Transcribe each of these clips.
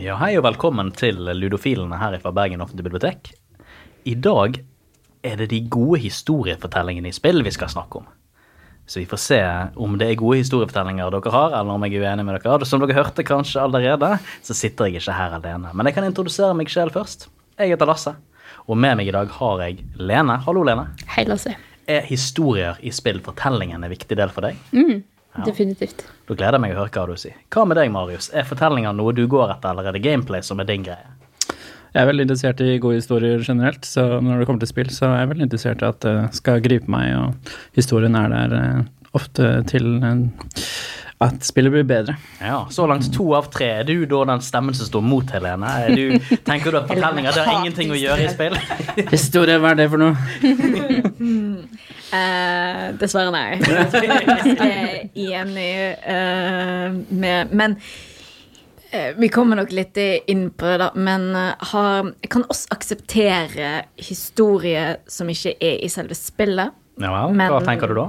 Ja, hei og velkommen til Ludofilene her fra Bergen offentlige bibliotek. I dag er det de gode historiefortellingene i spill vi skal snakke om. Så vi får se om det er gode historiefortellinger dere har, eller om jeg er uenig med dere. Som dere hørte kanskje allerede, så sitter jeg ikke her alene. Men jeg kan introdusere meg selv først. Jeg heter Lasse. Og med meg i dag har jeg Lene. Hallo, Lene. Hei, Lasse. Er historier i spill, fortellingen, en viktig del for deg? Definitivt. Da gleder jeg meg å høre hva du sier. Hva med deg, Marius? Er fortellinga noe du går etter, eller er det gameplay som er din greie? Jeg er veldig interessert i gode historier generelt, så når det kommer til spill, så er jeg veldig interessert i at det skal gripe meg, og historien er der eh, ofte til eh, at spillet blir bedre. Ja, Så langt to av tre. Er du da den stemmen som står mot Helene? Er du, tenker du at fortellinger det har ingenting å gjøre i spill? Historie, hva er det for noe? uh, dessverre nei. Jeg er enig uh, med Men eh, vi kommer nok litt inn på det, da. Men har, kan også akseptere historie som ikke er i selve spillet. Ja vel, Hva tenker du da?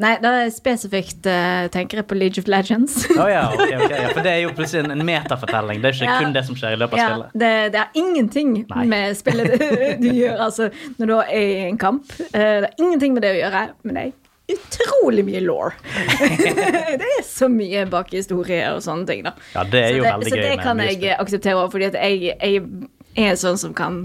Nei, da spesifikt uh, tenker jeg på League of Legends. Å ja, okay, okay, Ja, for det er jo plutselig en, en metafortelling. Det er ikke Ja. kun det som skjer i løpet av Ja, spillet. det, det er ingenting Nei. med spillet du, du gjør altså, når du er i en kamp. Uh, Det er ingenting med det å gjøre, men det er utrolig mye law. det er så mye bak historier og sånne ting, da. Ja, det er så jo det, veldig så gøy det kan jeg akseptere fordi at jeg, jeg er sånn som kan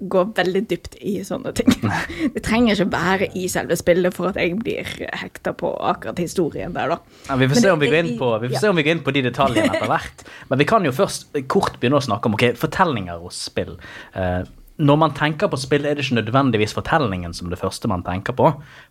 gå veldig dypt i sånne ting. Det trenger ikke være i selve spillet for at jeg blir hekta på akkurat historien der, da. Ja, vi får se det- om vi går inn det- på, vi får ja. se om vi går inn på de detaljene etter hvert. Men vi kan jo først kort begynne å snakke om okay, fortellinger hos spill. Eh, når man tenker på spill, er det ikke nødvendigvis fortellingen som det første man tenker på.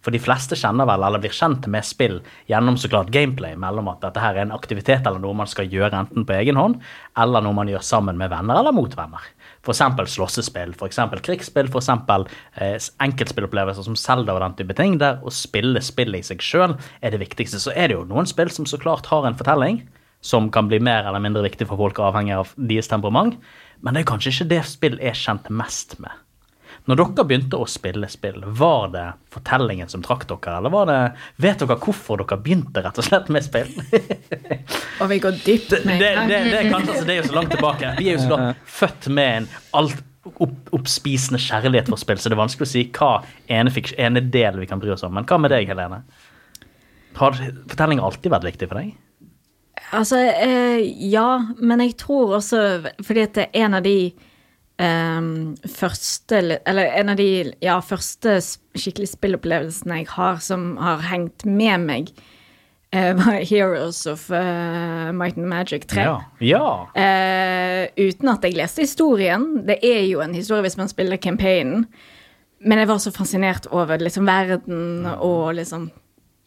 For de fleste kjenner vel, eller blir kjent med spill gjennom så klart gameplay, mellom at dette her er en aktivitet eller noe man skal gjøre enten på egen hånd, eller noe man gjør sammen med venner eller mot venner. Eksempel slåssespill, eksempel krigsspill, eksempel eh, enkeltspillopplevelser som Zelda og den type ting, der å spille spillet i seg sjøl er det viktigste. Så er det jo noen spill som så klart har en fortelling, som kan bli mer eller mindre viktig for folk avhengig av deres temperament, men det er kanskje ikke det spill er kjent mest med. Når dere begynte å spille spill, var det fortellingen som trakk dere, eller var det Vet dere hvorfor dere begynte rett og slett med spill? Og vi går dypt Det, det, med det, det, er kanskje, altså, det er jo så langt tilbake. Vi er jo så født med en alt opp, oppspisende kjærlighet for spill, så det er vanskelig å si hva ene, fiks- ene del vi kan bry oss om. Men hva med deg, Helene? Har fortellinger alltid vært viktig for deg? Altså, eh, ja, men jeg tror også Fordi at det er en av de ehm, første Eller en av de ja, første skikkelig spillopplevelsene jeg har som har hengt med meg, uh, var Heroes of uh, Might and Magic 3. Ja. ja. Uh, uten at jeg leste historien. Det er jo en historie hvis man spiller campaignen. Men jeg var så fascinert over liksom verden og liksom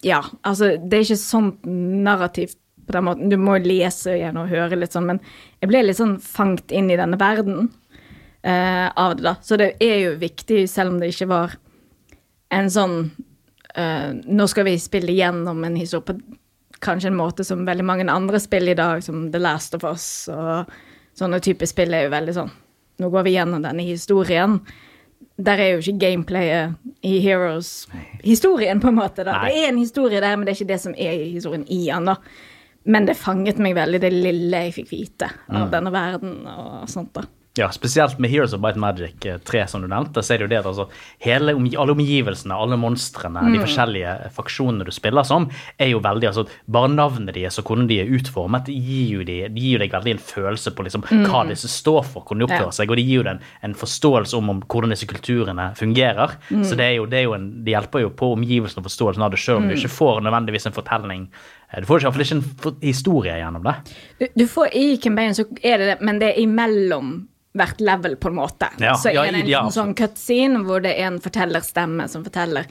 Ja, altså, det er ikke sånt narrativt på den måten. Du må lese igjen og høre litt sånn, men jeg ble litt sånn fangt inn i denne verden eh, av det, da. Så det er jo viktig, selv om det ikke var en sånn eh, Nå skal vi spille gjennom en historie på kanskje en måte som veldig mange andre spill i dag, som The Last of Us og sånne typer spill, er jo veldig sånn Nå går vi gjennom denne historien. Der er jo ikke gameplayet i Heroes historien, på en måte. da. Nei. Det er en historie der, men det er ikke det som er historien i den. da. Men det fanget meg veldig, det lille jeg fikk vite av denne verden og sånt. da. Ja, spesielt med Heroes of Might Magic eh, 3, som du nevnte, så er det jo det at altså, hele, alle omgivelsene, alle monstrene, de forskjellige faksjonene du spiller som, er jo veldig altså, Bare navnet deres og hvordan de er utformet, gir jo, de, de gir deg veldig en følelse på liksom, hva disse står for, hvordan de oppfører Ja. seg, og de gir jo deg en, en forståelse om, om hvordan disse kulturene fungerer. Så det, er jo, det, en, det hjelper jo på omgivelsene og forståelsen av det, selv om du ikke får nødvendigvis en fortelling. Du får i hvert fall ikke en historie gjennom det. Du, du får I campaignen så er det det, men det er imellom hvert level, på en måte. Ja, så ja, er det en ja, sånn cutscene hvor det er en fortellerstemme som forteller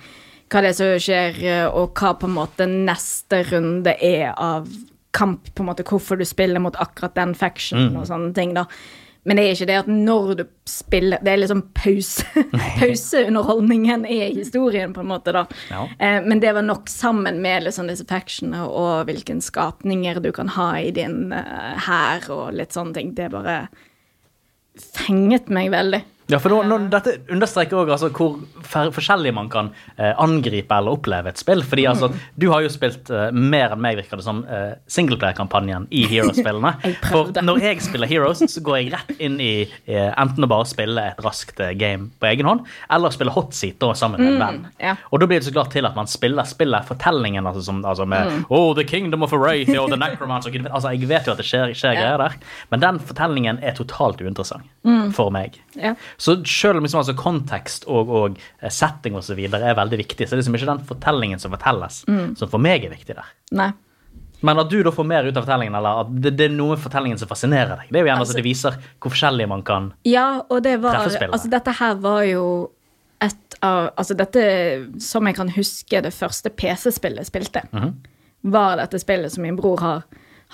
hva det er som skjer, eh, og hva på en måte neste runde er av kamp, på en måte hvorfor du spiller mot akkurat den faction og sånne ting, da. Men det er ikke det at når du spiller Det er liksom pause. Pauseunderholdningen er historien, på en måte, da. Ja. Eh, men det var nok sammen med liksom disse factionene og hvilke skapninger du kan ha i din hær uh, og litt sånne ting. Det bare fenget meg veldig. Ja, for nå, nå, Dette understreker også altså, hvor forskjellig man kan eh, angripe eller oppleve et spill. fordi altså, Du har jo spilt eh, mer enn meg, virker det som, eh, singleplayer-kampanjen i Heroes-spillene. For når jeg spiller Heroes, så går jeg rett inn i eh, enten å bare spille et raskt eh, game på egen hånd, eller spille hot seat da, sammen med en venn. ja. Og da blir det så klart til at man spiller spillet, fortellingen altså, som, altså med Oh, the kingdom of Arath, oh, the necromancer altså, Jeg vet jo at det skjer, skjer greier der, men den fortellingen er totalt uinteressant for meg. Ja. Så selv om liksom, altså, kontekst og, og eh, setting videre er veldig viktig, så er det liksom ikke den fortellingen som fortelles, som for meg er viktig der. Nei. Men at du da får mer ut av fortellingen, eller at det, det er noe med fortellingen som fascinerer deg, det er jo gjerne Altså- det viser hvor forskjellig man kan Ja, og det var Treffespillere. Altså, dette her var jo et av Altså, dette som jeg kan huske det første PC-spillet spilte, var dette spillet som min bror har,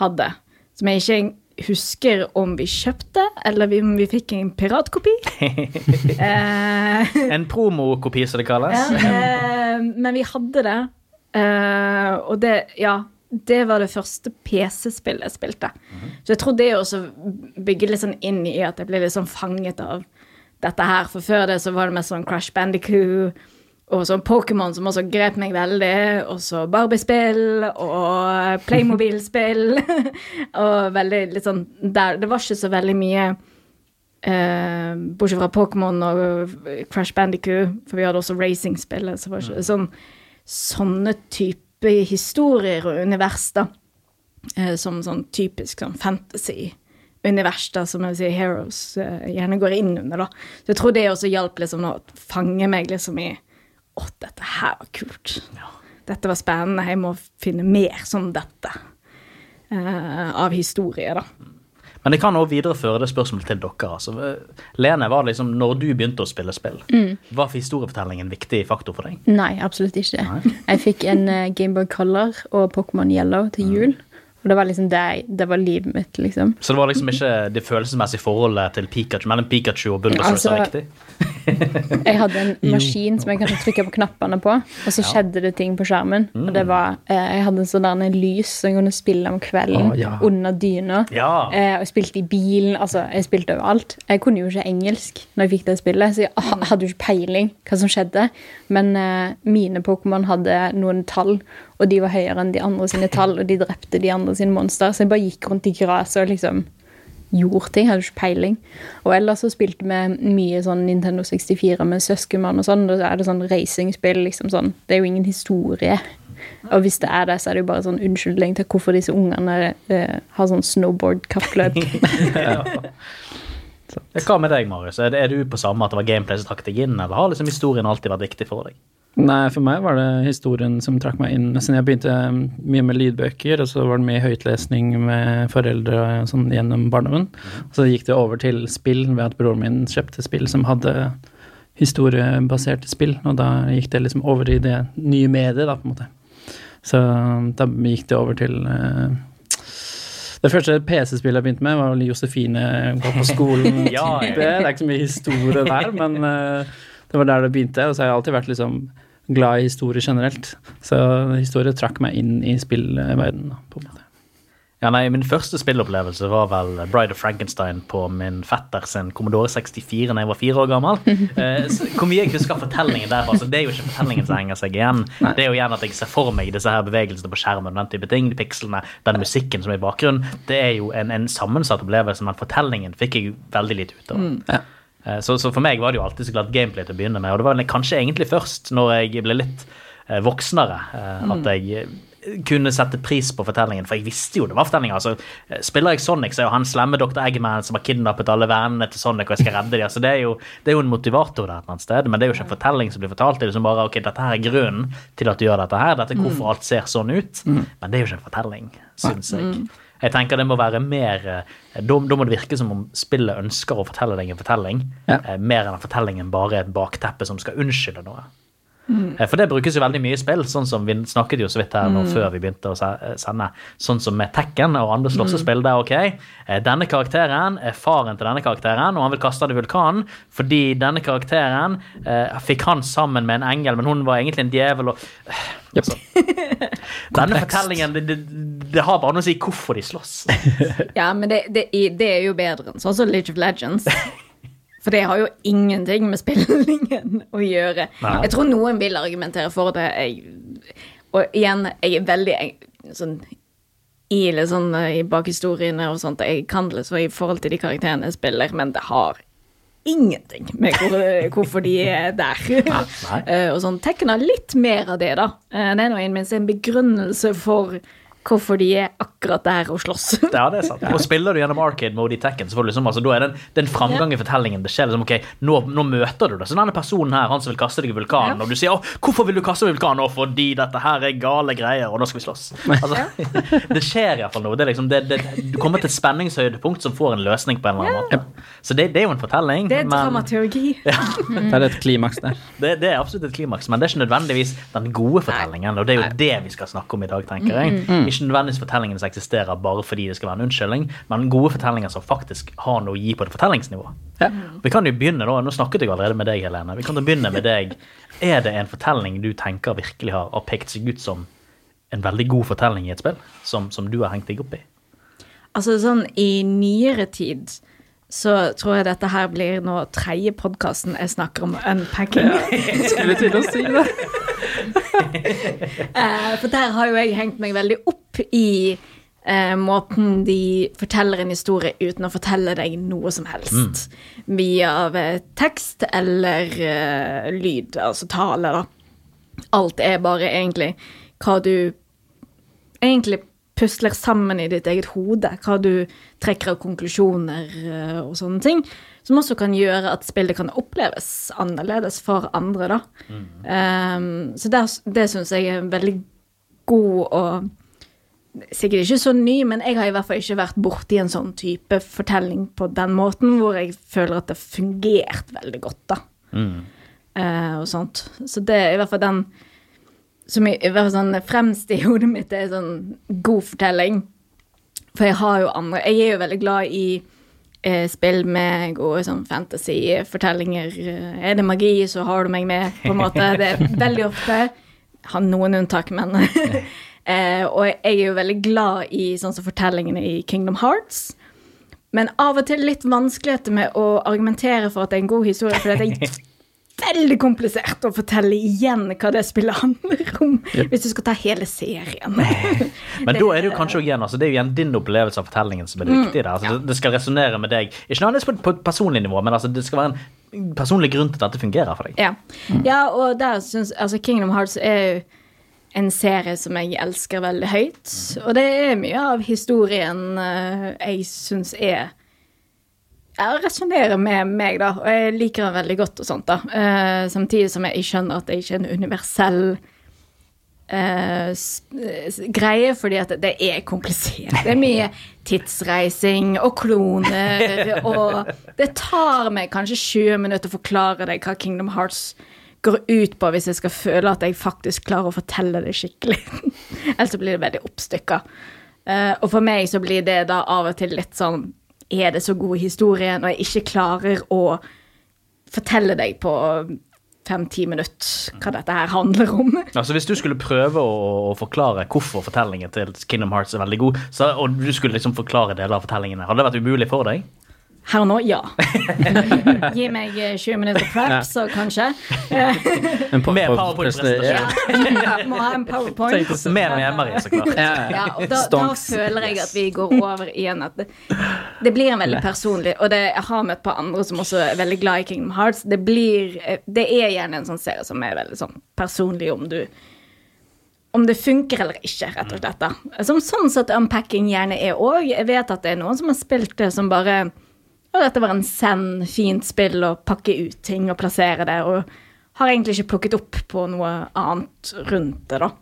hadde. Som jeg ikke husker om vi kjøpte, eller om vi fikk en piratkopi. eh, En promokopi, som det kalles. eh, men vi hadde det. Eh, og det, ja, det var det første PC-spillet jeg spilte. Så jeg tror det også bygger litt sånn inn i at jeg ble litt sånn fanget av dette her. For før det så var det mest sånn Crash Bandicoot og sånn Pokémon som også grep meg veldig. Og så Barbie-spill og Playmobil-spill. og veldig litt sånn der Det var ikke så veldig mye Eh, bortsett fra Pokémon og Crash Bandicoot, for vi hadde også racingspillet. Så var ikke sånn, sånne type historier og univers, da. Eh, som sånn typisk sånn fantasy-univers, da, som jeg vil si Heroes eh, gjerne går inn under, da. Så jeg tror det også hjalp liksom å fange meg liksom i Å, dette her var kult. Dette var spennende. Jeg må finne mer som dette. Eh, av historie, da. Men det kan også videreføre det spørsmålet til dere. Altså. Lene, var det liksom, når du begynte å spille spill, var historiefortellingen en viktig faktor for deg? Nei, absolutt ikke. Jeg fikk en uh, Gameboy Color og Pokémon Yellow til jul. Og det var liksom det, det var livet mitt, liksom. Så det var liksom ikke det følelsesmessige forholdet til Pikachu mellom Pikachu og Bulbasaur som Altså, riktig? Jeg hadde en maskin som jeg kunne trykke på knappene på, og så skjedde det ting på skjermen. Og det var eh, Jeg hadde en sånn der en lys som jeg kunne spille om kvelden oh, ja. under dyna. Ja. Eh, og jeg spilte i bilen. Altså, jeg spilte overalt. Jeg kunne jo ikke engelsk når jeg fikk det spillet, så jeg hadde jo ikke peiling hva som skjedde. Men eh, mine Pokémon hadde noen tall, og de var høyere enn de andre sine tall, og de drepte de andre sine monster, så jeg bare gikk rundt i gresset og liksom gjorde ting. Hadde ikke peiling. Og ellers så spilte vi mye sånn Nintendo 64 med søskenbarn og sånn. Da er det sånn racingspill, liksom sånn. Det er jo ingen historie. Og hvis det er det, så er det jo bare sånn unnskyldning til hvorfor disse ungene eh, har sånn snowboard-kappløp. Hva med deg, Marius? Er, er du på samme at det var gameplay som trakk deg inn, eller har liksom historien alltid vært viktig for deg? Nei, for meg var det historien som trakk meg inn. Siden jeg begynte um, mye med lydbøker, og så var det mye høytlesning med foreldre sånn gjennom barndommen. Så gikk det over til spill ved at broren min kjøpte spill som hadde historiebaserte spill, og da gikk det liksom over i det nye mediet, da, på en måte. Så um, da gikk det over til uh, det første PC-spillet jeg begynte med, var vel Josefine går på skolen. Ja, ja. Det er ikke så mye historie der, men uh, det var der det begynte. Og så har jeg alltid vært liksom glad i historie generelt. Så historie trakk meg inn i spillverdenen. på en måte. Ja, nei, Min første spillopplevelse var vel Bride of Frankenstein på min fetter sin Commodore 64 da jeg var fire år gammel. Eh, hvor mye jeg husker fortellingen der, altså, det er jo ikke fortellingen som henger seg igjen. Det er jo gjerne at jeg ser for meg disse her bevegelsene på skjermen, den type ting, de pikslene, den musikken som er i bakgrunnen. Det er jo en, en sammensatt opplevelse, men fortellingen fikk jeg veldig lite ut av. Ja. Eh, Så, så for meg var det jo alltid så klart gameplay til å begynne med. Og det var kanskje egentlig først når jeg ble litt eh, voksnere, eh, at jeg eh, kunne sette pris på fortellingen. For jeg visste jo det var fortellinger. Altså, spiller jeg Sonic, så er jo han slemme Dr. Eggman som har kidnappet alle vennene til Sonic, og jeg skal redde dem. Altså, det, er jo, det er jo en motivator der et eller annet sted, men det er jo ikke en fortelling som blir fortalt. Det er liksom bare ok, dette her er grunnen til at du gjør dette her. Dette er hvorfor alt ser sånn ut. Men det er jo ikke en fortelling, syns jeg. Jeg tenker det må være mer eh, Da, da må det virke som om spillet ønsker å fortelle deg en fortelling, Ja. eh, mer enn at fortellingen bare er et bakteppe som skal unnskylde noe. Eh, For det brukes jo veldig mye i spill, sånn som vi snakket jo så vidt her nå før vi begynte å eh, sende. Sånn som med Tekken og andre slåssespill. Der, ok, eh, denne karakteren er faren til denne karakteren, og han vil kaste det i vulkanen fordi denne karakteren eh, fikk han sammen med en engel, men hun var egentlig en djevel. og Yep. Denne fortellingen, det, det, det har bare noe å si hvorfor de slåss. Ja, men det, det, det er jo bedre enn sånn som League of Legends. For det har jo ingenting med spillingen å gjøre. Nei. Jeg tror noen vil argumentere for det. Jeg, og igjen, jeg er veldig jeg, sånn i litt sånn eh, i bakhistoriene og sånt. Jeg kan det så i forhold til de karakterene jeg spiller, men det har ingenting med hvor, hvorfor de er der. Nei. nei. og sånn, Tekken har litt mer av det, da. Eh, det er nå det en begrunnelse for hvorfor de er akkurat der og slåss. Ja, det er sant. Og spiller du gjennom arcade mode i Tekken, så får du liksom, altså, da er det en, det er en framgang i fortellingen. Det skjer liksom, ok, nå, nå møter du det. Så denne personen her, han som vil kaste deg i vulkanen, Ja. og du sier å, hvorfor vil du kaste meg i vulkanen? Å, fordi dette her er gale greier, og nå skal vi slåss. Altså, det skjer iallfall noe. Det er liksom, det, det, du kommer til et spenningshøydepunkt som får en løsning på en eller annen måte. Så det, det er jo en fortelling. Det er men- dramaturgi. Det er et klimaks der. det, det er absolutt et klimaks, men det er ikke nødvendigvis den gode fortellingen. Og det er jo det vi skal snakke om i dag, tenker jeg. Ikke nødvendigvis fortellingene som eksisterer bare fordi det skal være en unnskyldning, men gode fortellinger som faktisk har noe å gi på et fortellingsnivå. Ja. Vi kan jo begynne da, Nå snakket jeg allerede med deg, Helene. Vi kan jo begynne med deg. Er det en fortelling du tenker virkelig har, har pekt seg ut som en veldig god fortelling i et spill, som, som du har hengt deg opp i? Altså sånn i nyere tid så tror jeg dette her blir nå tredje podkasten jeg snakker om unpacking. Skulle til å si det. Eh, for der har jo jeg hengt meg veldig opp i eh, måten de forteller en historie uten å fortelle deg noe som helst. Via eh, tekst eller eh, lyd, altså tale, da. Alt er bare egentlig hva du egentlig pusler sammen i ditt eget hode. Hva du trekker av konklusjoner eh, og sånne ting. Som også kan gjøre at spillet kan oppleves annerledes for andre, da. Um, så det, det syns jeg er en veldig god og Sikkert ikke så ny, men jeg har i hvert fall ikke vært borti en sånn type fortelling på den måten, hvor jeg føler at det har fungert veldig godt, da. Eh, og sånt. Så det er i hvert fall den som i, i hvert fall sånn fremst i hodet mitt er sånn god fortelling. For jeg har jo andre Jeg er jo veldig glad i eh, spill med gode sånn fantasy-fortellinger. Eh, Er det magi, så har du meg med, på en måte. Det er veldig ofte. Har noen unntak, men eh, Og jeg er jo veldig glad i sånn som fortellingene i Kingdom Hearts. Men av og til litt vanskeligheter med å argumentere for at det er en god historie, for det er veldig komplisert å fortelle igjen hva det spillet handler om, hvis du skal ta hele serien. Men da er det jo kanskje igjen, altså, det er jo igjen din opplevelse av fortellingen som er det viktige der. Altså, det, det skal resonnere med deg, ikke nødvendigvis på, på et personlig nivå, men altså, det skal være en personlig grunn til at dette fungerer for deg. Ja, ja og der syns Altså, Kingdom Hearts er jo en serie som jeg elsker veldig høyt. Og det er mye av historien eh, jeg syns er Jeg resonnerer med meg, da, og jeg liker den veldig godt og sånt, da. Eh, samtidig som jeg skjønner at det ikke er en universell s- greie, fordi at det er komplisert. Det er mye tidsreising og kloner, og det tar meg kanskje 20 minutter å forklare deg hva Kingdom Hearts går ut på, hvis jeg skal føle at jeg faktisk klarer å fortelle det skikkelig. Ellers blir det veldig oppstykka. Eh, og for meg så blir det da av og til litt sånn Er det så god historie når jeg ikke klarer å fortelle deg på fem-ti minutter hva dette her handler om? Altså Hvis du skulle prøve å forklare hvorfor fortellingen til Kingdom Hearts er veldig god, så, og du skulle liksom forklare deler av fortellingene, hadde det vært umulig for deg? Her og nå, ja. Gi meg eh, 20 minutter prep, så kanskje. En po- Med PowerPoint-presentasjon. Ja. Må ha en powerpoint. Mer enn hjemme, så klart. Ja, Ja, og da, da føler jeg at vi går over igjen at det, det blir en veldig personlig Og det, jeg har møtt på andre som også er veldig glad i Kingdom Hearts. Det blir Det er gjerne en sånn serie som er veldig sånn personlig om du om det funker eller ikke, rett og slett. da. Som sånn sett unpacking gjerne er òg. Jeg vet at det er noen som har spilt det som bare Å, dette var en send, fint spill å pakke ut ting og plassere det, og har egentlig ikke plukket opp på noe annet rundt det, da.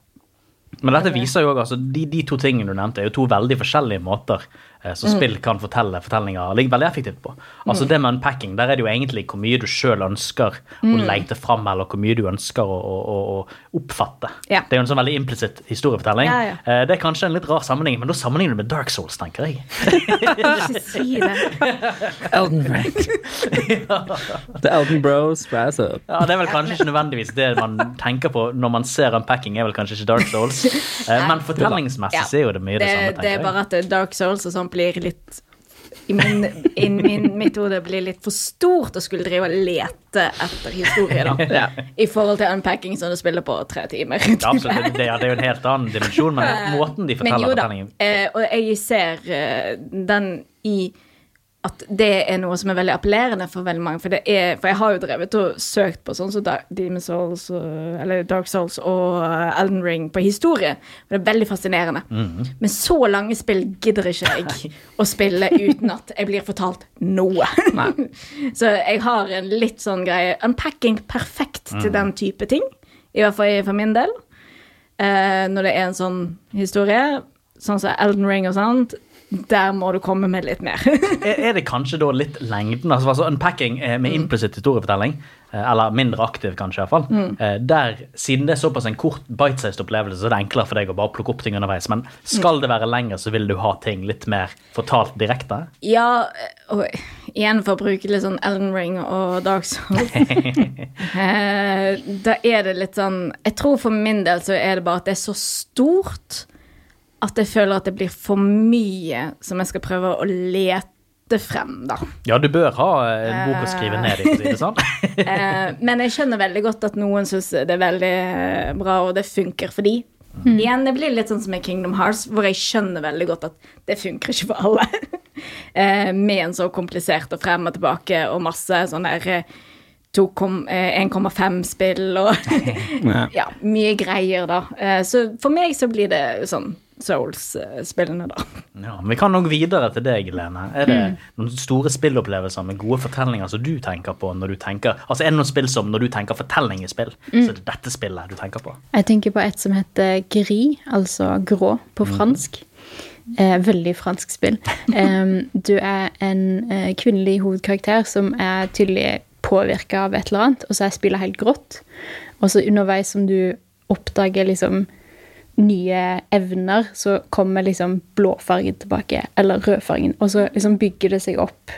Men dette viser jo også, altså, de, de to tingene du nevnte, er jo to veldig forskjellige måter eh, som spill kan fortelle fortellinger ligger veldig effektivt på. Altså Det med unpacking, der er det jo egentlig hvor mye du sjøl ønsker å lete fram, eller hvor mye du ønsker å, å, å, oppfatte. Ja. Det er jo en sånn veldig implisitt historiefortelling. Ja, ja. Eh, Det er kanskje en litt rar sammenheng, men da sammenligner du med Dark Souls, tenker jeg. Ikke si det. Elden Ring. The Elden Bros rise up. Ja, Det er vel kanskje ikke nødvendigvis det man tenker på når man ser unpacking, er vel kanskje ikke Dark Souls. Eh, Men fortellingsmessig Ja. er jo det mye det, det, samme, det er bare at Dark Souls og sånt blir litt i min, i min, mitt hode blir litt for stort å skulle drive og lete etter historie, da. Ja. I forhold til unpacking som du spiller på tre timer. Ja, absolutt. Det, det er jo en helt annen dimensjon, men måten de forteller Men jo da, fortellingen eh, og jeg ser eh, den i at det er noe som er veldig appellerende for veldig mange. For, det er, for jeg har jo drevet og søkt på sånn som så Demon Souls, eller Dark Souls og eh, Elden Ring på historie. Og det er veldig fascinerende. Mhm. Men så lange spill gidder ikke jeg å spille uten at jeg blir fortalt noe. så jeg har en litt sånn greie Unpacking perfekt til til den type ting. I hvert fall for min del. Eh, når det er en sånn historie, sånn som Elden Ring og sånt, der må du komme med litt mer. Er det kanskje da litt lengden? altså, altså Unpacking eh, med implicit historiefortelling, eh, eller mindre aktiv kanskje iallfall, mm. der, siden det er såpass en kort bite-sized opplevelse, så er det enklere for deg å bare plukke opp ting underveis. Men skal det være lenger, så vil du ha ting litt mer fortalt direkte? ja, og igjen for å bruke litt sånn Ellen Ring og Dark Souls, eh, da er det litt sånn Jeg tror for min del så er det bare at det er så stort at jeg føler at det blir for mye som jeg skal prøve å lete frem, da. Ja, du bør ha en bok å skrive ned i, for å si det sånn. Eh, men jeg skjønner veldig godt at noen syns det er veldig eh, bra, og det funker for de. Igjen, det blir litt sånn som i Kingdom Hearts, hvor jeg skjønner veldig godt at det funker ikke for alle. eh, med en så komplisert og frem og tilbake og masse sånn der eh, 2,- eh, 1,5-spill og Ja. mye greier, da. Eh, så for meg så blir det sånn Souls-spillene, da. Ja, men Vi kan nok videre til deg, Lene. Er det noen store spillopplevelser med gode fortellinger som du tenker på når du tenker Altså Er det noen spill som når du tenker fortelling i spill, så er det dette spillet du tenker på? Jeg tenker på et som heter Gris, altså grå på fransk. Eh, veldig fransk spill. Em, du er en eh, kvinnelig hovedkarakter som er tydelig påvirka av et eller annet, og så er spillet helt grått. Og så underveis som du oppdager liksom nye evner, så kommer liksom blåfargen tilbake, eller rødfargen, og så liksom bygger det seg opp.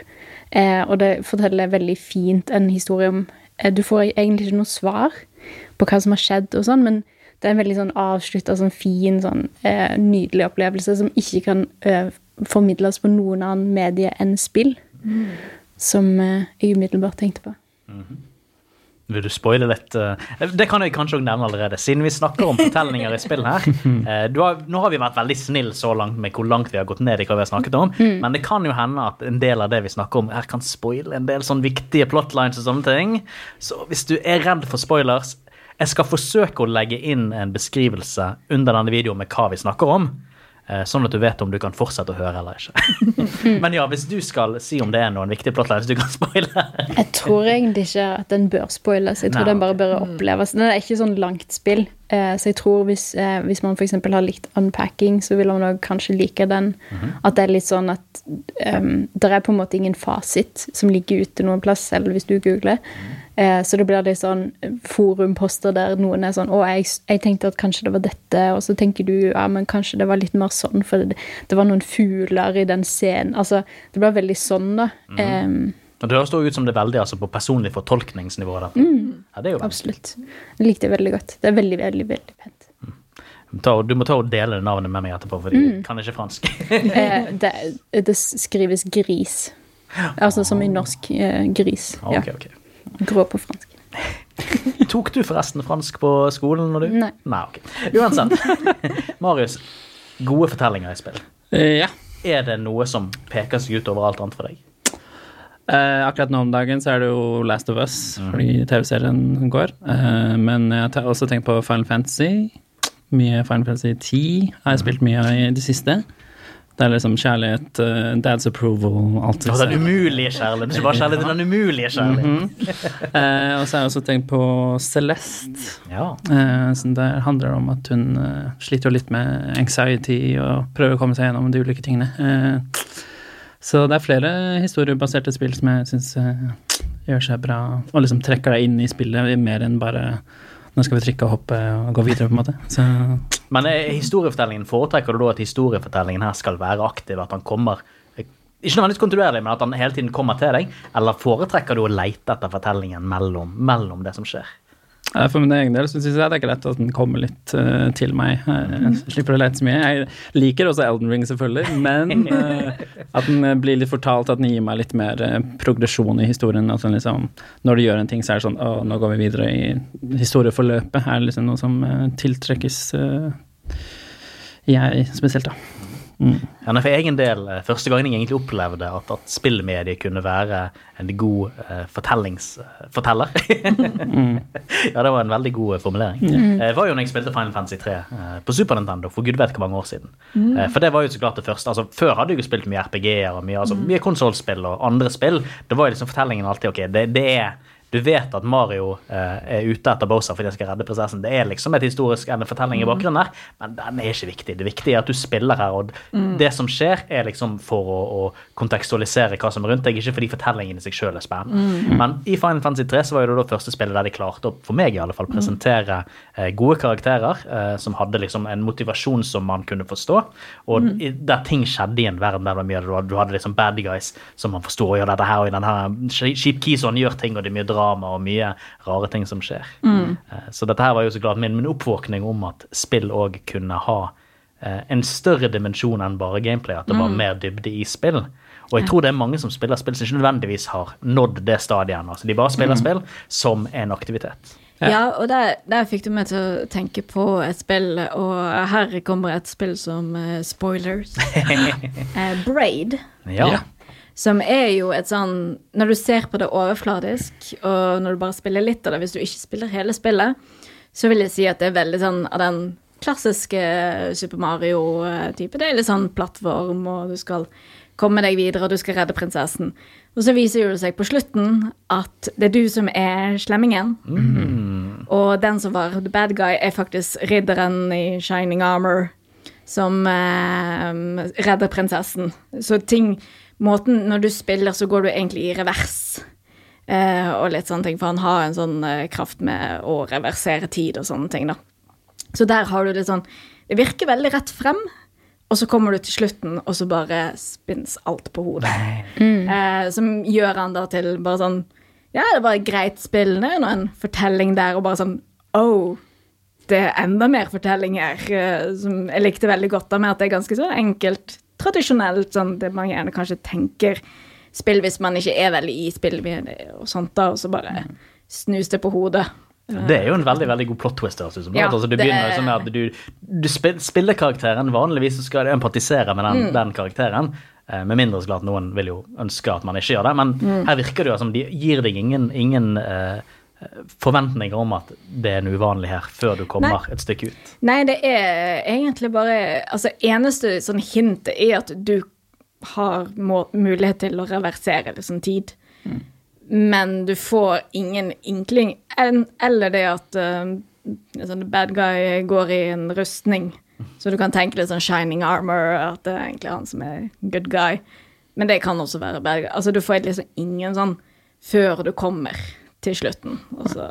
Eh, og det forteller veldig fint en historie om eh, Du får egentlig ikke noe svar på hva som har skjedd, og sånn, men det er en veldig sånn avslutta, sånn fin, sånn eh, nydelig opplevelse som ikke kan eh, formidles på noen annen medie enn spill. Som eh, jeg umiddelbart tenkte på. Vil du spoile litt? eh, Det kan jeg kanskje også nevne allerede, siden vi snakker om fortellinger i spill her. Eh, Du har, nå har vi vært veldig snill så langt med hvor langt vi har gått ned i hva vi har snakket om, men det kan jo hende at en del av det vi snakker om, her kan spoile en del sånn viktige plotlines og sånne ting. Så hvis du er redd for spoilers Jeg skal forsøke å legge inn en beskrivelse under denne videoen med hva vi snakker om. Eh, Sånn at du vet om du kan fortsette å høre eller ikke. Men ja, hvis du skal si om det er noen viktige plotlines du kan spoile Jeg tror egentlig ikke at den bør spoiles. Jeg tror Nei, den bare bør oppleves. Den er ikke sånn langt spill. Eh, så jeg tror hvis, eh, hvis man f.eks. har likt unpacking, så vil man kanskje like den. At det er litt sånn at um, det er på en måte ingen fasit som ligger ute noen plass, selv hvis du googler. Eh, så det blir litt sånn forumposter der noen er sånn 'Å, jeg, jeg tenkte at kanskje det var dette', og så tenker du ja, men kanskje det var litt mer sånn, for det, det var noen fugler i den scenen. Altså, det blir veldig sånn, da. Em, Og Det høres da ut som det er veldig altså, på personlig fortolkningsnivå. Mm. Ja, det er jo veldig Absolutt. Jeg likte det veldig godt. Det er veldig, veldig veldig pent. Ta, du må ta og dele navnet med meg etterpå, for jeg kan ikke fransk. Eh, det, det skrives gris. Altså som i norsk eh, gris. Ja. okay. ok. Grå på fransk. Tok du forresten fransk på skolen? Når du? Nei. Nei, ok. Uansett. Marius, gode fortellinger i spill. Eh, ja. Er det noe som peker seg ut over alt annet for deg? Eh, akkurat nå om dagen så er det jo Last of Us, fordi TV-serien går. Eh, men jeg har også tenkt på Final Fantasy. Mye Final Fantasy 10 har jeg spilt mye av i det siste. Det er liksom kjærlighet, uh, dad's approval, alt Det var den umulige kjærligheten. Ikke bare kjærligheten, den umulige kjærligheten. Eh, og så har jeg også tenkt på Celeste. Ja. Eh, som der handler det om at hun uh, sliter litt med anxiety og prøver å komme seg gjennom de ulike tingene. Eh, så det er flere historiebaserte spill som jeg syns uh, gjør seg bra, og liksom trekker deg inn i spillet mer enn bare nå skal vi trykke og hoppe og gå videre, på en måte. Så Men er historiefortellingen, foretrekker du da at historiefortellingen her skal være aktiv? At han kommer Ikke nødvendigvis kontinuerlig, men at han hele tiden kommer til deg? Eller foretrekker du å leite etter fortellingen mellom, mellom det som skjer? Eh, For min egen del syns jeg det er greit at den kommer litt uh, til meg. Eh, Jeg slipper å lete så mye. Jeg liker også Elden Ring, selvfølgelig, men uh, at den blir litt fortalt, at den gir meg litt mer uh, progresjon i historien. At den liksom, når du gjør en ting, så er det sånn Å, nå går vi videre i historieforløpet. Er det liksom noe som tiltrekkes jeg spesielt, da. Mm. Ja, for egen del, eh, første gangen jeg egentlig opplevde at, at spillmediet kunne være en god uh, fortellingsforteller Ja, det var en veldig god eh, formulering. Eh, Det var jo når jeg spilte Final Fantasy 3 uh, på Super Nintendo for gud vet hvor mange år siden. Uh, for det var jo så klart det første. altså Før hadde jeg jo spilt mye RPG-er og mye, altså, mye konsollspill og andre spill. Da var jo liksom fortellingen alltid ok, det, det er du vet at Mario eh, er ute etter Bowser fordi han skal redde prinsessen. Det er liksom et historisk en fortelling i bakgrunnen der, men den er ikke viktig. Det viktige er at du spiller her, og det som skjer, er liksom for å, å kontekstualisere hva som er rundt deg, ikke fordi fortellingen i seg sjøl er spennende. Men i Final Fantasy 3 så var jo det da første spillet der de klarte å, for meg i alle fall, presentere eh, gode karakterer eh, som hadde liksom en motivasjon som man kunne forstå, og i, der ting skjedde i en verden der det var mye du hadde, liksom bad guys som man forsto, og gjør dette her, og i den her Sheep Keyson gjør ting, og det er mye drama og mye rare ting som skjer. Mm. Så dette her var jo så klart min, min oppvåkning om at spill òg kunne ha eh, en større dimensjon enn bare gameplay, at det var mer dybde i spill. Og jeg tror det er mange som spiller spill som ikke nødvendigvis har nådd det stadiet ennå. Altså, de bare spiller spill som en aktivitet. Ja, og der, der fikk du meg til å tenke på et spill, og her kommer et spill som uh, spoilers. Eh, Braid. Ja. Ja. Som er jo et sånn Når du ser på det overfladisk, og når du bare spiller litt av det, hvis du ikke spiller hele spillet, så vil jeg si at det er veldig sånn av den klassiske Super Mario-type. Det er litt sånn plattform, og du skal komme deg videre, og du skal redde prinsessen. Og så viser det seg på slutten at det er du som er slemmingen. Og den som var the bad guy, er faktisk ridderen i shining armor som eh, redder prinsessen. Så ting Måten Når du spiller, så går du egentlig i revers. Eh, og litt sånne ting, for han har en sånn eh, kraft med å reversere tid og sånne ting, da. Så der har du litt sånn Det virker veldig rett frem, og så kommer du til slutten, og så bare spinnes alt på hodet. Eh, som gjør han da til bare sånn Ja, det var et greit spill, det er en fortelling der, og bare sånn Oh, det er enda mer fortelling her, eh, som jeg likte veldig godt da, med at det er ganske så enkelt, tradisjonelt, sånn det man gjerne kanskje tenker spill hvis man ikke er veldig i spill og sånt, da, og så bare snus det på hodet. Det er jo en veldig veldig god plot twist. ut som. Ja, altså, det det begynner er- sånn at du, du spiller karakteren. Vanligvis skal du empatisere med den, den karakteren. eh, Med mindre så klart noen vil jo ønske at man ikke gjør det. Men her virker det jo som de gir deg ingen, ingen eh, forventninger om at det er en uvanlig her, før du kommer et stykke ut. Nei, det er egentlig bare Altså, eneste sånn hintet er at du har må, mulighet til å reversere liksom tid. Men du får ingen inkling, en, eller det at uh, sånn bad guy går i en rustning. Så du kan tenke litt sånn shining armor, at det er egentlig han som er good guy. Men det kan også være bad guy. Altså, du får liksom ingen sånn før du kommer til slutten, og så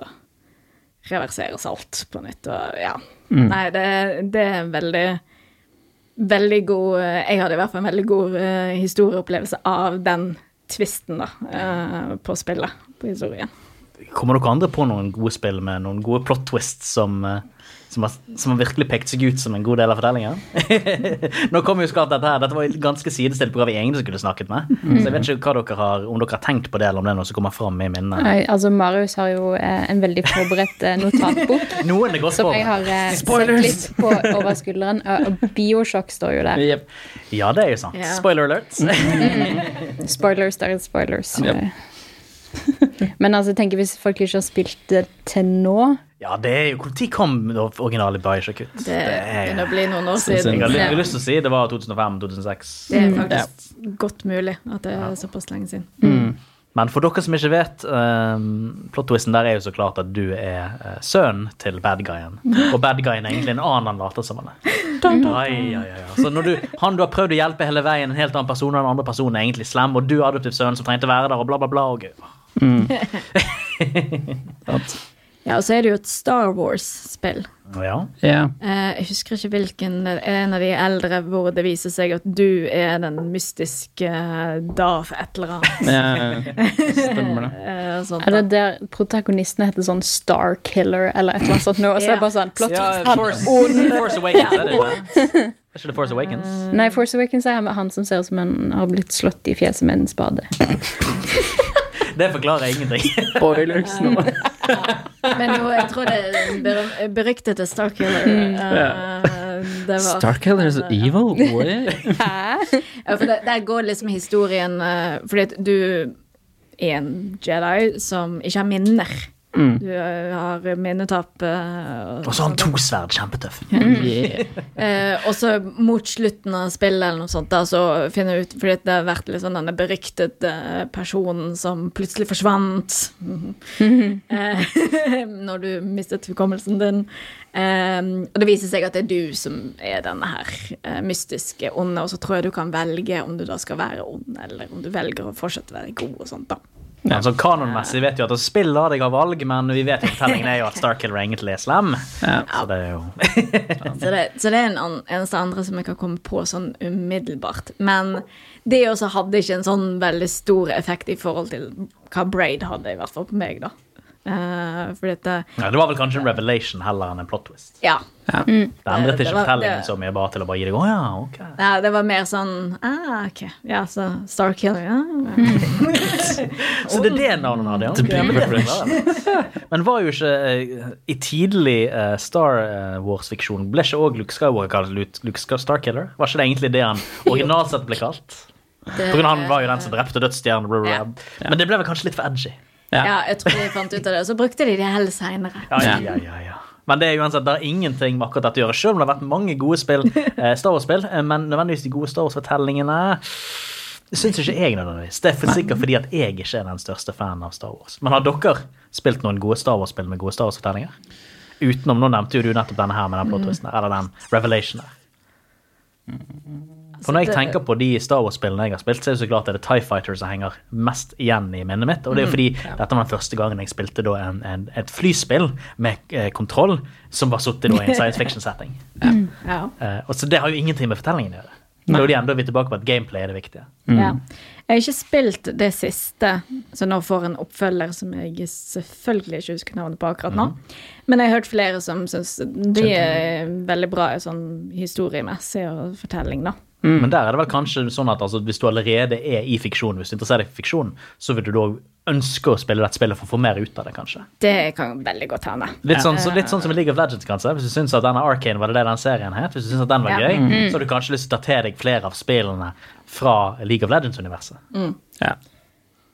reverseres alt på nytt. Og ja. Nei, det, det er veldig Veldig god Jeg hadde i hvert fall en veldig god uh, historieopplevelse av den tvisten, da, eh, på spillet, på historien. Kommer dere andre på noen gode spill med noen gode plot twists som, eh, som, har, som har virkelig pekt seg ut som en god del av fortellingen? Nå kommer jo skatt dette her, dette var et ganske sidestilt på hva vi egentlig skulle snakket med. Så jeg vet ikke hva dere har, om dere har tenkt på det, eller om det er noe som kommer fram i minnet. Nei, altså Marius har jo eh, en veldig forberedt eh, notatbok. Noen er godt Som jeg har eh, sett litt på over skulderen. Og og Bioshock står jo der. Yep. Ja, det er jo sant. Yeah. Spoiler alert. Spoilers, der er spoilers. Yep. Men altså, tenker hvis folk ikke har spilt det til nå Ja, det er jo Når kom det originale Bioshock ut? Det begynner å bli noen år siden. Jeg har jeg. har Ja. lyst til å si det var 2005-2006. Det er faktisk godt mulig at det er såpass lenge siden. Men for dere som ikke vet, um, plot-twisten der er jo så klart at du er uh, sønnen til bad guyen. Og bad guyen er egentlig en annen han later som han er. Ai, ai, ai. Så når du, han du har prøvd å hjelpe hele veien, en helt annen person, og den andre personen er egentlig slem, og du er adoptiv sønn som trengte å være der, og bla, bla, bla. Og, Sant. Ja, og så er det jo et Star Wars-spill. Ja. Ja. Eh, jeg husker ikke hvilken, er en av de eldre hvor det viser seg at du er den mystiske eh, Darth et eller annet. Stemmer det. Eh, sånt, Er det der protagonistene heter sånn Star Killer eller et eller annet sånt nå? Og så er det bare sånn plott ja Force, Force Awakens, er det ikke? Er ikke det Force Awakens? Nei, Force Awakens er han som ser ut som han har blitt slått i fjeset med en spade. Det forklarer ingenting. Spoilers nå. Men jo, jeg tror det er beryktede Starkiller. Uh, det var Starkiller is evil? What? Ja, for det, der går liksom historien uh, Fordi at du er en Jedi som ikke har minner. Mm. Du eh, har minnetap. eh, Og så har han to sverd, kjempetøff. Yeah. Eh, og så mot slutten av spillet eller noe sånt, da, så finner jeg ut Fordi det har vært litt sånn denne beryktede personen som plutselig forsvant. eh, når du mistet hukommelsen din. Eh, og det viser seg at det er du som er denne her eh, mystiske onde, og så tror jeg du kan velge om du da skal være ond, eller om du velger å fortsette å være god og sånt, da. Ja, Altså, Kanonmessig vet vi at spill lar deg ha valg, men vi vet fortellingen er jo at Starkiller egentlig er slem. Ja. Så det er jo Så det, så det er en an, eneste andre som jeg kan komme på sånn umiddelbart. Men det også hadde ikke en sånn veldig stor effekt i forhold til hva Braid hadde, i hvert fall på meg, da. Eh, fordi at det, ja, Det var vel kanskje en revelation heller enn en plot twist. Ja. Ja. Det endret ikke fortellingen så mye, bare til å bare gi deg Å ja, ok. ja, det var mer sånn ah, ok. Ja, så Starkiller, ja. Så det er det navnet han hadde, ja. Men, var jo ikke eh, I tidlig eh, Star eh, Wars-fiksjon ble ikke òg Luke Skywalker kalt Luke, Luke Starkiller? Var ikke det egentlig det han originalt sett ble kalt? Det- For han var jo den som drepte dødsstjernen. Ja. Men det ble vel kanskje litt for edgy. Ja, jeg tror de fant ut av det. Og så brukte de det heller seinere. Ja, ja, ja, ja, ja. Men det er uansett, det er ingenting med akkurat dette å gjøre. Selv om det har vært mange gode spill, eh, Star Wars-spill, eh, men nødvendigvis de gode Star Wars-fortellingene syns ikke jeg nødvendigvis. Det er for sikkert fordi at jeg ikke er den største fanen av Star Wars. Men har dere spilt noen gode Star Wars-spill med gode Star Wars-fortellinger? Utenom, nå nevnte jo du nettopp denne her med den blå twisten, eller den Revelation her. For når jeg tenker på de Star Wars-spillene jeg har spilt, så er det så klart det er TIE Fighter som henger mest igjen i minnet mitt. Og det er jo fordi dette var den første gangen jeg spilte da en, en, et flyspill med eh, kontroll som var sittet i en science fiction-setting. Ja. Eh, og så det har jo ingenting med fortellingen å gjøre. Da er er vi tilbake på at gameplay er det viktige. Ja. Jeg har ikke spilt det siste, så nå får en oppfølger som jeg selvfølgelig ikke husker navnet på akkurat nå. Men jeg har hørt flere som syns de er veldig bra sånn historiemessig og fortelling, da. Men der er det vel kanskje sånn at altså, hvis du allerede er i fiksjon, hvis du interesserer deg for fiksjon, så vil du da ønske å spille dette spillet for å få mer ut av det, kanskje. Det kan veldig godt hende. Litt sånn, så, litt sånn som i League of Legends, kanskje. Hvis du syns at denne Arcane var det det den serien het, hvis du syns at den var Ja. gøy, så har du kanskje lyst til å ta til deg flere av spillene fra League of Legends-universet. Ja.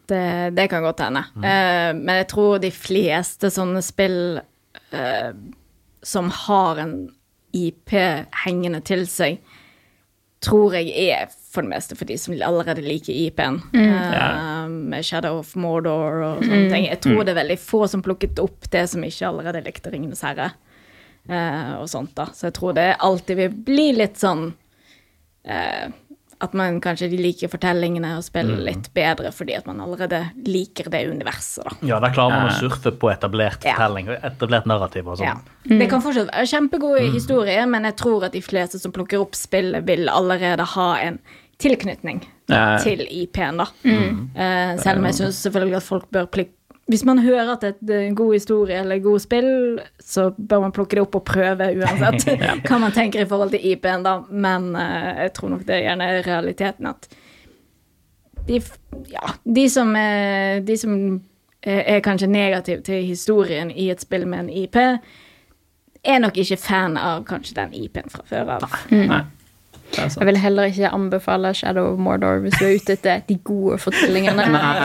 Det, det kan godt hende. Eh, men jeg tror de fleste sånne spill uh, som har en IP hengende til seg, tror jeg er for det meste for de som allerede liker IP-en. Eh, med Shadow of Mordor og sånne ting. Jeg tror det er veldig få som plukket opp det som ikke allerede likte Ringenes herre. Uh, og sånt da. Så jeg tror det alltid vil bli litt sånn eh, at man kanskje liker fortellingene og spiller litt bedre fordi at man allerede liker det universet, da. Ja, der klarer man å surfe på etablert Ja. fortelling, etablert narrativ og Ja. sånn. Det kan fortsatt være kjempegode historier, men jeg tror at de fleste som plukker opp spillet, vil allerede ha en tilknytning Ja. til IP-en, da. Eh, selv om jeg syns selvfølgelig at folk bør plik Hvis man hører at det er en god historie eller god spill, så bør man plukke det opp og prøve uansett hva man tenker i forhold til IP-en, da. Men uh, jeg tror nok det er gjerne realiteten at de, ja, de som, er, de som er, er kanskje negative til historien i et spill med en IP, er nok ikke fan av kanskje den IP-en fra før av. Nei. Nei. er Jeg vil heller ikke anbefale Shadow of Mordor hvis du er ute etter de gode fortellingene.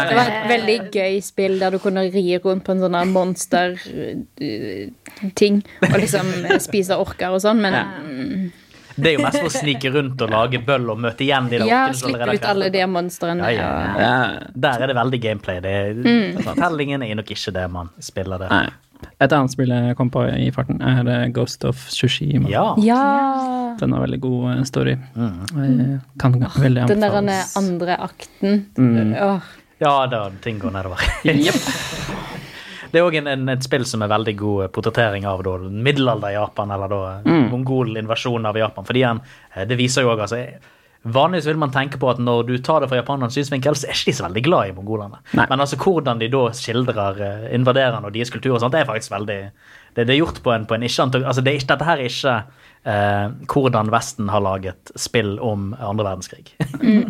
Det var et veldig gøy spill der du kunne ri rundt på en sånn monster-ting og liksom eh, spise orker og sånn, men mm, Det er jo mest for å snike rundt og lage bøll og møte igjen de der ja, slippe ut alle de monstrene. Ja, ja, ja. Der er det veldig gameplay. Det Mm. Fortellingen er nok ikke det man spiller det. Nei. Et annet spill jeg kom på i farten, er Ghost of Tsushima. Ja. Ja! Den har veldig god eh, story. Mm. Kan veldig Den der andre akten. Mm. Oh. ja, da ting går nedover. Jepp. Det er òg et spill som er veldig god eh, portrettering av da, middelalder-Japan, eller da Mm. mongol-invasjonen av Japan. Fordi han, eh, det viser jo òg altså, Vanligvis vil man tenke på at når du tar det fra japanernes synsvinkel, så er ikke de så veldig glad i mongolene. Nei. Men altså hvordan de da skildrer eh, invaderende og deres kultur og sånt, det er faktisk veldig Det, det er gjort på en, på en ikke altså det er ikke, Dette her er ikke eh, hvordan Vesten har laget spill om andre verdenskrig.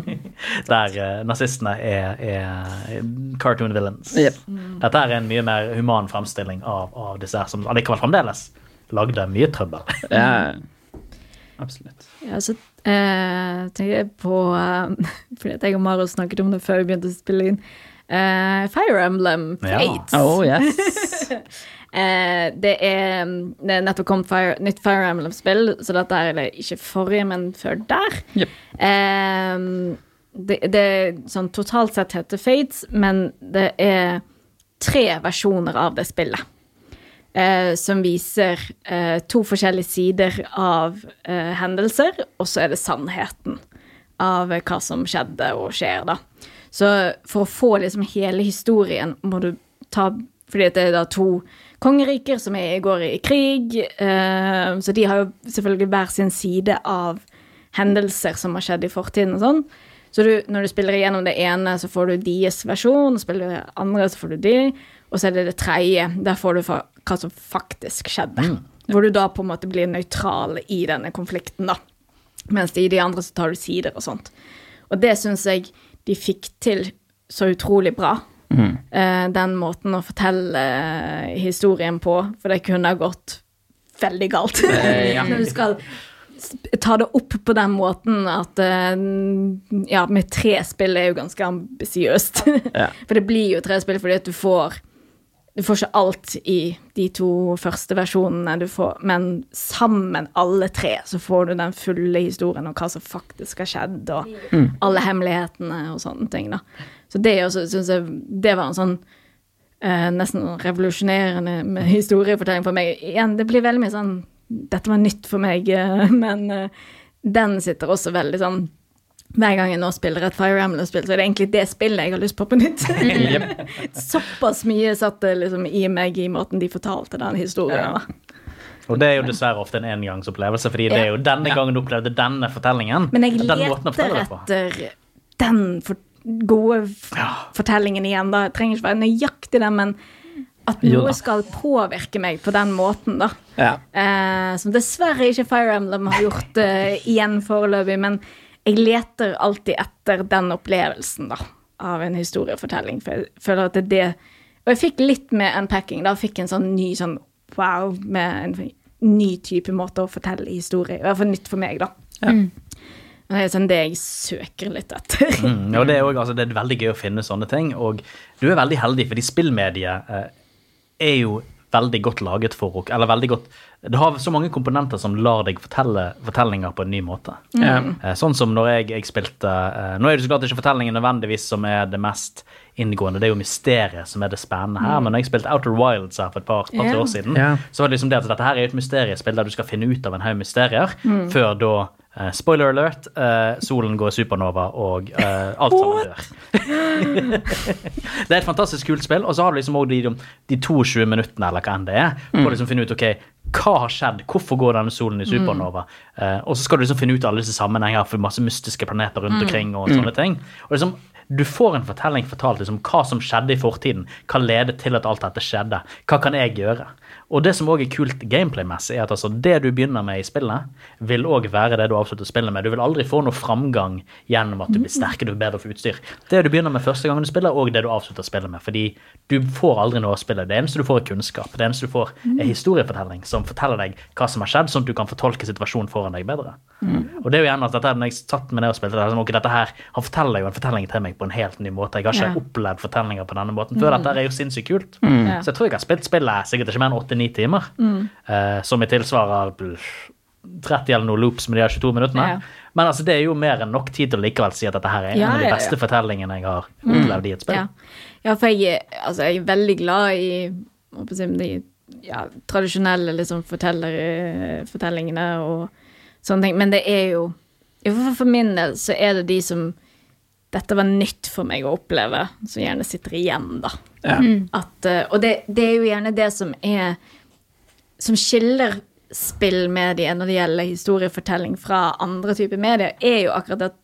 Der eh, nazistene er, er cartoon villains. Yep. Dette er en mye mer human fremstilling av, av disse her, som allikevel fremdeles lagde mye trøbbel. Ja, absolutt. Ja, så eh, tenker jeg på eh, Fordi jeg og Maro snakket om det før vi begynte å spille inn. Eh, Fire Emblem Ja. Oh, yes. Eh, det, er, det er nettopp kommet Fire, nytt Fire Emblem-spill, så dette er det ikke forrige, men før der. Yep. Eh, det, det er sånn totalt sett heter Fates, men det er tre versjoner av det spillet. Eh, som viser eh, to forskjellige sider av eh, hendelser, og så er det sannheten av eh, hva som skjedde og skjer, da. Så for å få liksom hele historien må du ta Fordi det er da to kongeriker som er, går i krig, eh, så de har jo selvfølgelig hver sin side av hendelser som har skjedd i fortiden og sånn. Så du, når du spiller igjennom det ene, så får du deres versjon, og spiller det andre, så får du de, og så er det det tredje, der får du hva som faktisk skjedde. Hvor du da på en måte blir nøytral i denne konflikten, da. Mens i de andre så tar du sider og sånt. Og det syns jeg de fikk til så utrolig bra. Eh, den måten å fortelle eh, historien på, for det kunne ha gått veldig galt. ja. Når du skal ta det opp på den måten at eh, Ja, med tre spill er jo ganske ambisiøst. Ja. For det blir jo tre spill fordi at du får Du får ikke alt i de to første versjonene, du får, men sammen, alle tre, så får du den fulle historien om hva som faktisk har skjedd, og alle hemmelighetene og sånne ting. da. Så det også syns jeg det var en sånn eh, nesten revolusjonerende med historiefortelling for meg. Igjen, det blir veldig mye sånn Dette var nytt for meg, eh, men eh, den sitter også veldig sånn hver gang jeg nå spiller et Fire Emblem-spill, så er det egentlig det spillet jeg har lyst på på nytt. Såpass mye satt det liksom i meg i måten de fortalte den historien. Ja. Og det er jo dessverre ofte en engangsopplevelse, fordi det er jo denne gangen du opplevde denne fortellingen. Men jeg leter etter den for gode ja. fortellingen igjen. da. Det trenger ikke være nøyaktig det, men at noe skal påvirke meg på den måten, da. Ja. Eh, som dessverre ikke Fire Emblem har gjort eh, igjen foreløpig, men jeg leter alltid etter den opplevelsen, da, av en historiefortelling. For jeg føler at det er det Og jeg fikk litt med unpacking, da. Fikk en sånn ny sånn wow, med en ny type måte å fortelle historie I hvert fall nytt for meg, da. Ja. Og Det er sånn det jeg søker litt etter. Mm, og det er, også, altså, det er veldig gøy å finne sånne ting. Og du er veldig heldig, fordi spillmediet eh, er jo veldig godt laget for Eller veldig godt Det har så mange komponenter som lar deg fortelle fortellinger på en ny måte. Mm. Eh, Sånn som når jeg, jeg spilte eh, Nå er det så klart ikke fortellingen nødvendigvis som er det mest inngående, det er jo mysteriet som er det spennende her. Men når jeg spilte Outer Wilds her for et par, par yeah. år siden, yeah. så var det liksom det at dette her er jo et mysteriespill der du skal finne ut av en haug mysterier før da eh, Spoiler alert, uh, solen går supernova og uh, alt sammen dør. det er et fantastisk kult spill, og så har du liksom også de, de 22 minuttene eller hva enn det er, på å liksom finne ut ok, hva har skjedd, hvorfor går denne solen i supernova, Eh, og så skal du liksom finne ut alle disse sammenhenger for masse mystiske planeter rundt omkring og sånne ting. Og liksom, du får en fortelling fortalt liksom, hva som skjedde i fortiden, hva ledet til at alt dette skjedde, hva kan jeg gjøre? Og det som også er kult gameplay-messig, er at altså, det du begynner med i spillet, vil òg være det du avslutter spillet med. Du vil aldri få noe framgang gjennom at du blir sterkere, du blir bedre for utstyr. Det du begynner med første gangen du spiller, og det du avslutter spillet med. Fordi du får aldri noe av spillet. Det eneste du får, er kunnskap. Det eneste du får, er historiefortelling som forteller deg hva som har skjedd, sånn at du kan fortolke situasjonen foran deg bedre. Og det er jo gjerne at dette, når jeg satt med ned og spilte det, sånn, ok, dette her, han forteller jo en fortelling til meg på en helt ny måte. Jeg har ikke Ja. opplevd fortellinger på denne måten før. Dette er jo sinnssykt kult. Ja. Så jeg tror jeg har spilt spillet sikkert ikke mer enn 8-9 timer. eh, som er tilsvarer 30 eller noe loops med de her 22 minuttene. Ja. Men altså, det er jo mer enn nok tid til å likevel si at dette her er en av de ja, ja. beste fortellingene jeg har opplevd i et spill. Ja. ja, for jeg, altså, jeg er veldig glad i jeg de ja, tradisjonelle liksom, forteller, fortellingene og sånne ting. Men det er jo For min del så er det de som dette var nytt for meg å oppleve, som gjerne sitter igjen, da. Ja. At, eh, og det, det er jo gjerne det som er Som skiller spillmediet når det gjelder historiefortelling fra andre typer medier, er jo akkurat at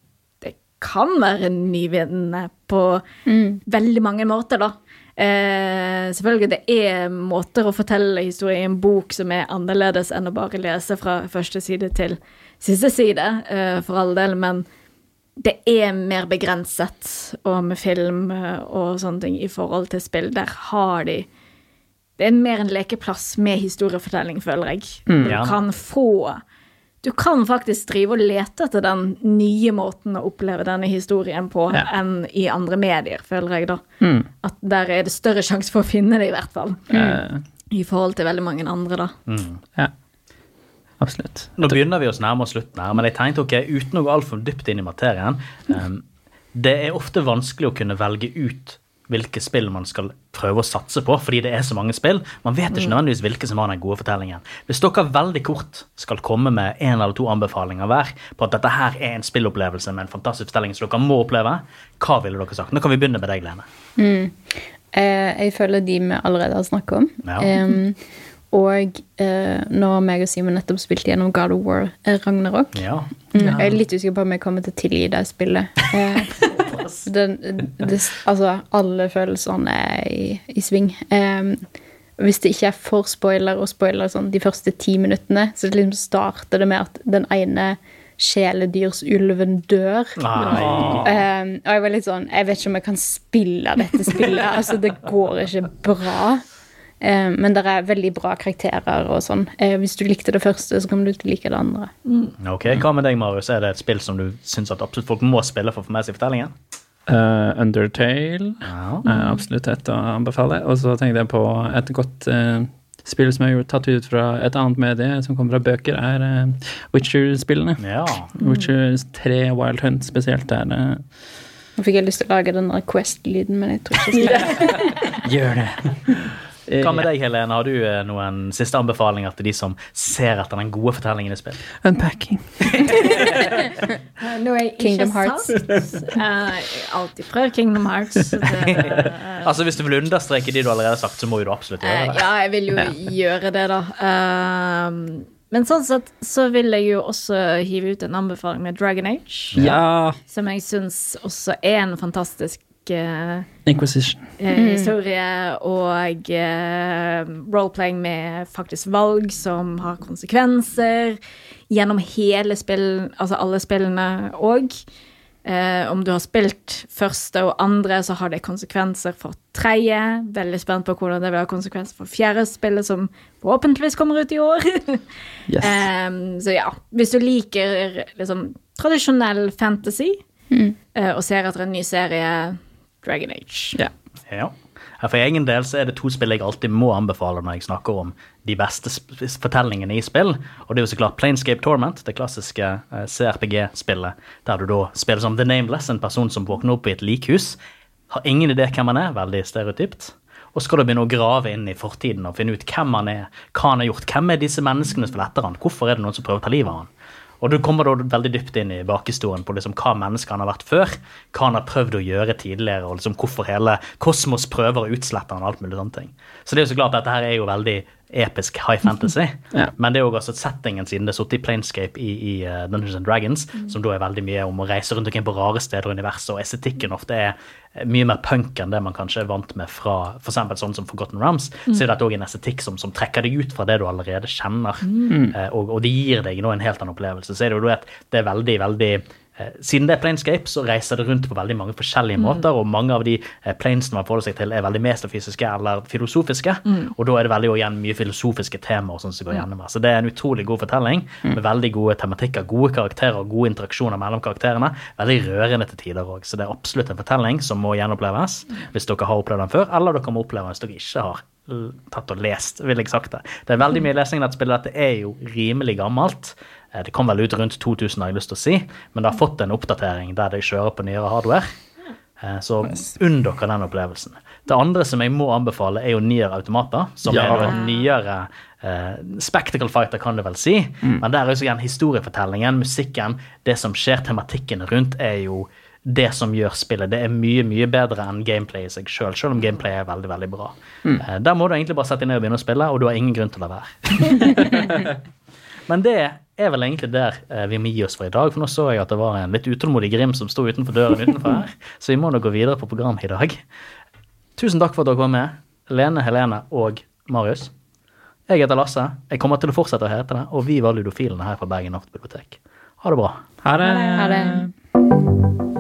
det kan være nyvinnende på veldig mange måter, da. Eh, selvfølgelig, det er måter å fortelle historie i en bok som er annerledes enn å bare lese fra første side til siste side, eh, for all del, men det er mer begrenset, og med film eh, og sånne ting i forhold til spill. Der har de Det er mer en lekeplass med historiefortelling, føler jeg. Du Ja. kan få Du kan faktisk drive og lete etter den nye måten å oppleve denne historien på Ja. enn i andre medier, føler jeg, da. Mm. At der er det større sjanse for å finne det, i hvert fall. Eh, I forhold til veldig mange andre, da. ja. Absolutt. Nå begynner vi oss nærme oss slutten her, men jeg tenkte ok, uten å gå altfor dypt inn i materien um, Det er ofte vanskelig å kunne velge ut hvilke spill man skal prøve å satse på, fordi det er så mange spill. Man vet ikke nødvendigvis hvilke som har den gode fortellingen. Hvis dere veldig kort skal komme med en eller to anbefalinger hver på at dette her er en spillopplevelse med en fantastisk fortelling som dere må oppleve, hva ville dere sagt? Nå kan vi begynne med deg, Lene. Eh, jeg føler de vi allerede har snakket om. Ja. Em, og eh, når meg og Simon nettopp spilte gjennom God of War eh, Ragnarok Ja. mm, Jeg er litt usikker på om jeg kommer til å tilgi det spillet. Eh, den, det, altså, alle følelsene er i, i sving. Hvis det ikke er for spoiler og spoiler sånn de første ti minuttene, så liksom starter det med at den ene kjæledyrsulven dør. Um, og jeg var litt sånn Jeg vet ikke om jeg kan spille dette spillet. altså, det går ikke bra. Um, men det er veldig bra karakterer og sånn. Eh, hvis du likte det første, så kommer du til å like det andre. Ok, Hva med deg, Marius? Er det et spill som du syns at absolutt folk må spille for å få med seg fortellingen? Uh, Undertale Ja. er absolutt et å anbefale. Og så tenkte jeg på et godt uh, spill som er tatt ut fra et annet medie, som kommer fra bøker, er eh, Witcher-spillene. ja. Witcher 3 Wild Hunt spesielt er eh, Nå fikk jeg lyst til å lage den der Quest-lyden, men jeg tror ikke jeg skal. Gjør det. Hva med deg, Helene? Har du eh, noen siste anbefalinger til de som ser etter den gode fortellingen i spill? Unpacking. Nå er jeg Kingdom Hearts. Eh, jeg alltid prøver Kingdom Hearts. Det, uh, Altså, Hvis du vil understreke de du allerede har sagt, så må jo du absolutt Eh, gjøre det. ja, jeg vil jo gjøre det, da. Uh, men sånn sett så vil jeg jo også hive ut en anbefaling med Dragon Age. Ja. Som jeg syns også er en fantastisk eh, Inquisition. eh, historie. Og eh, roleplaying med faktisk valg som har konsekvenser. Gjennom hele spill, altså alle spillene òg. Eh, om du har spilt første og andre, så har det konsekvenser for tredje. Veldig spent på hvordan det vil ha konsekvenser for fjerde spillet, som forhåpentligvis kommer ut i år. Yes. Em, så ja, hvis du liker liksom tradisjonell fantasy eh, og ser etter en ny serie, Dragon Age. Ja. Ja. For egen del så er det to spill jeg alltid må anbefale når jeg snakker om de beste fortellingene i spill. Og det er jo så klart Planescape Torment, det klassiske eh, CRPG-spillet, der du da spiller som The Nameless, en person som våkner opp i et likhus. Har ingen idé hvem han er, veldig stereotypt. Og skal du begynne å grave inn i fortiden og finne ut hvem han er, hva han har gjort, hvem er disse menneskene som letter etter han, hvorfor er det noen som prøver å ta livet av han. Og du kommer da veldig dypt inn i bakhistorien på liksom hva mennesket han har vært før, hva han har prøvd å gjøre tidligere, og liksom hvorfor hele kosmos prøver å utslette han og alt mulig sånne ting. Så det er jo så klart at dette her er jo veldig episk high fantasy, Ja. men det er også settingen siden det er sittet i Planescape i, i uh, Dungeons and Dragons, som da er veldig mye om å reise rundt omkring på rare steder i universet, og estetikken ofte er eh, mye mer punk enn det man kanskje er vant med fra eksempel sånn som Forgotten Realms, så er dette òg en estetikk som, som trekker deg ut fra det du allerede kjenner, eh, og, og det gir deg nå en helt annen opplevelse. Så er det jo da et det er veldig, veldig eh, siden det er planescape, så reiser det rundt på veldig mange forskjellige måter, og mange av de eh, planesene man forholder seg til, er veldig metafysiske eller filosofiske, og da er det veldig igjen mye filosofiske temaer sånn som går gjennom her. Så det er en utrolig god fortelling, med veldig gode tematikker, gode karakterer og gode interaksjoner mellom karakterene. Veldig rørende til tider òg, så det er absolutt en fortelling som må gjenoppleves hvis dere har opplevd den før, eller dere må oppleve den hvis dere ikke har tatt og lest, vil jeg sagt det. Det er veldig mye lesing i dette spillet. Dette er jo rimelig gammelt. Eh, Det kom vel ut rundt 2000, har jeg lyst til å si, men det har fått en oppdatering der de kjører på nyere hardware. Eh, Så unn dere den opplevelsen. Det andre som jeg må anbefale, er jo Nier Automata, som Ja. er en nyere Uh, Spectacle Fighter, kan du vel si. Men der er også igjen historiefortellingen, musikken, det som skjer, tematikken rundt, er jo det som gjør spillet. Det er mye mye bedre enn gameplay i seg sjøl, selv, selv om gameplay er veldig veldig bra. Eh, Der må du egentlig bare sette deg ned og begynne å spille, og du har ingen grunn til å la være. Men det er vel egentlig der eh, vi må gi oss for i dag, for nå så jeg at det var en litt utålmodig Grim som sto utenfor døren utenfor her, så vi må nå gå videre på programmet i dag. Tusen takk for at dere var med, Lene, Helene og Marius. Jeg heter Lasse. Jeg kommer til å fortsette å hete det, og vi var ludofilene her på Bergen Nattbibliotek. Ha det bra. Ha det. Ha det.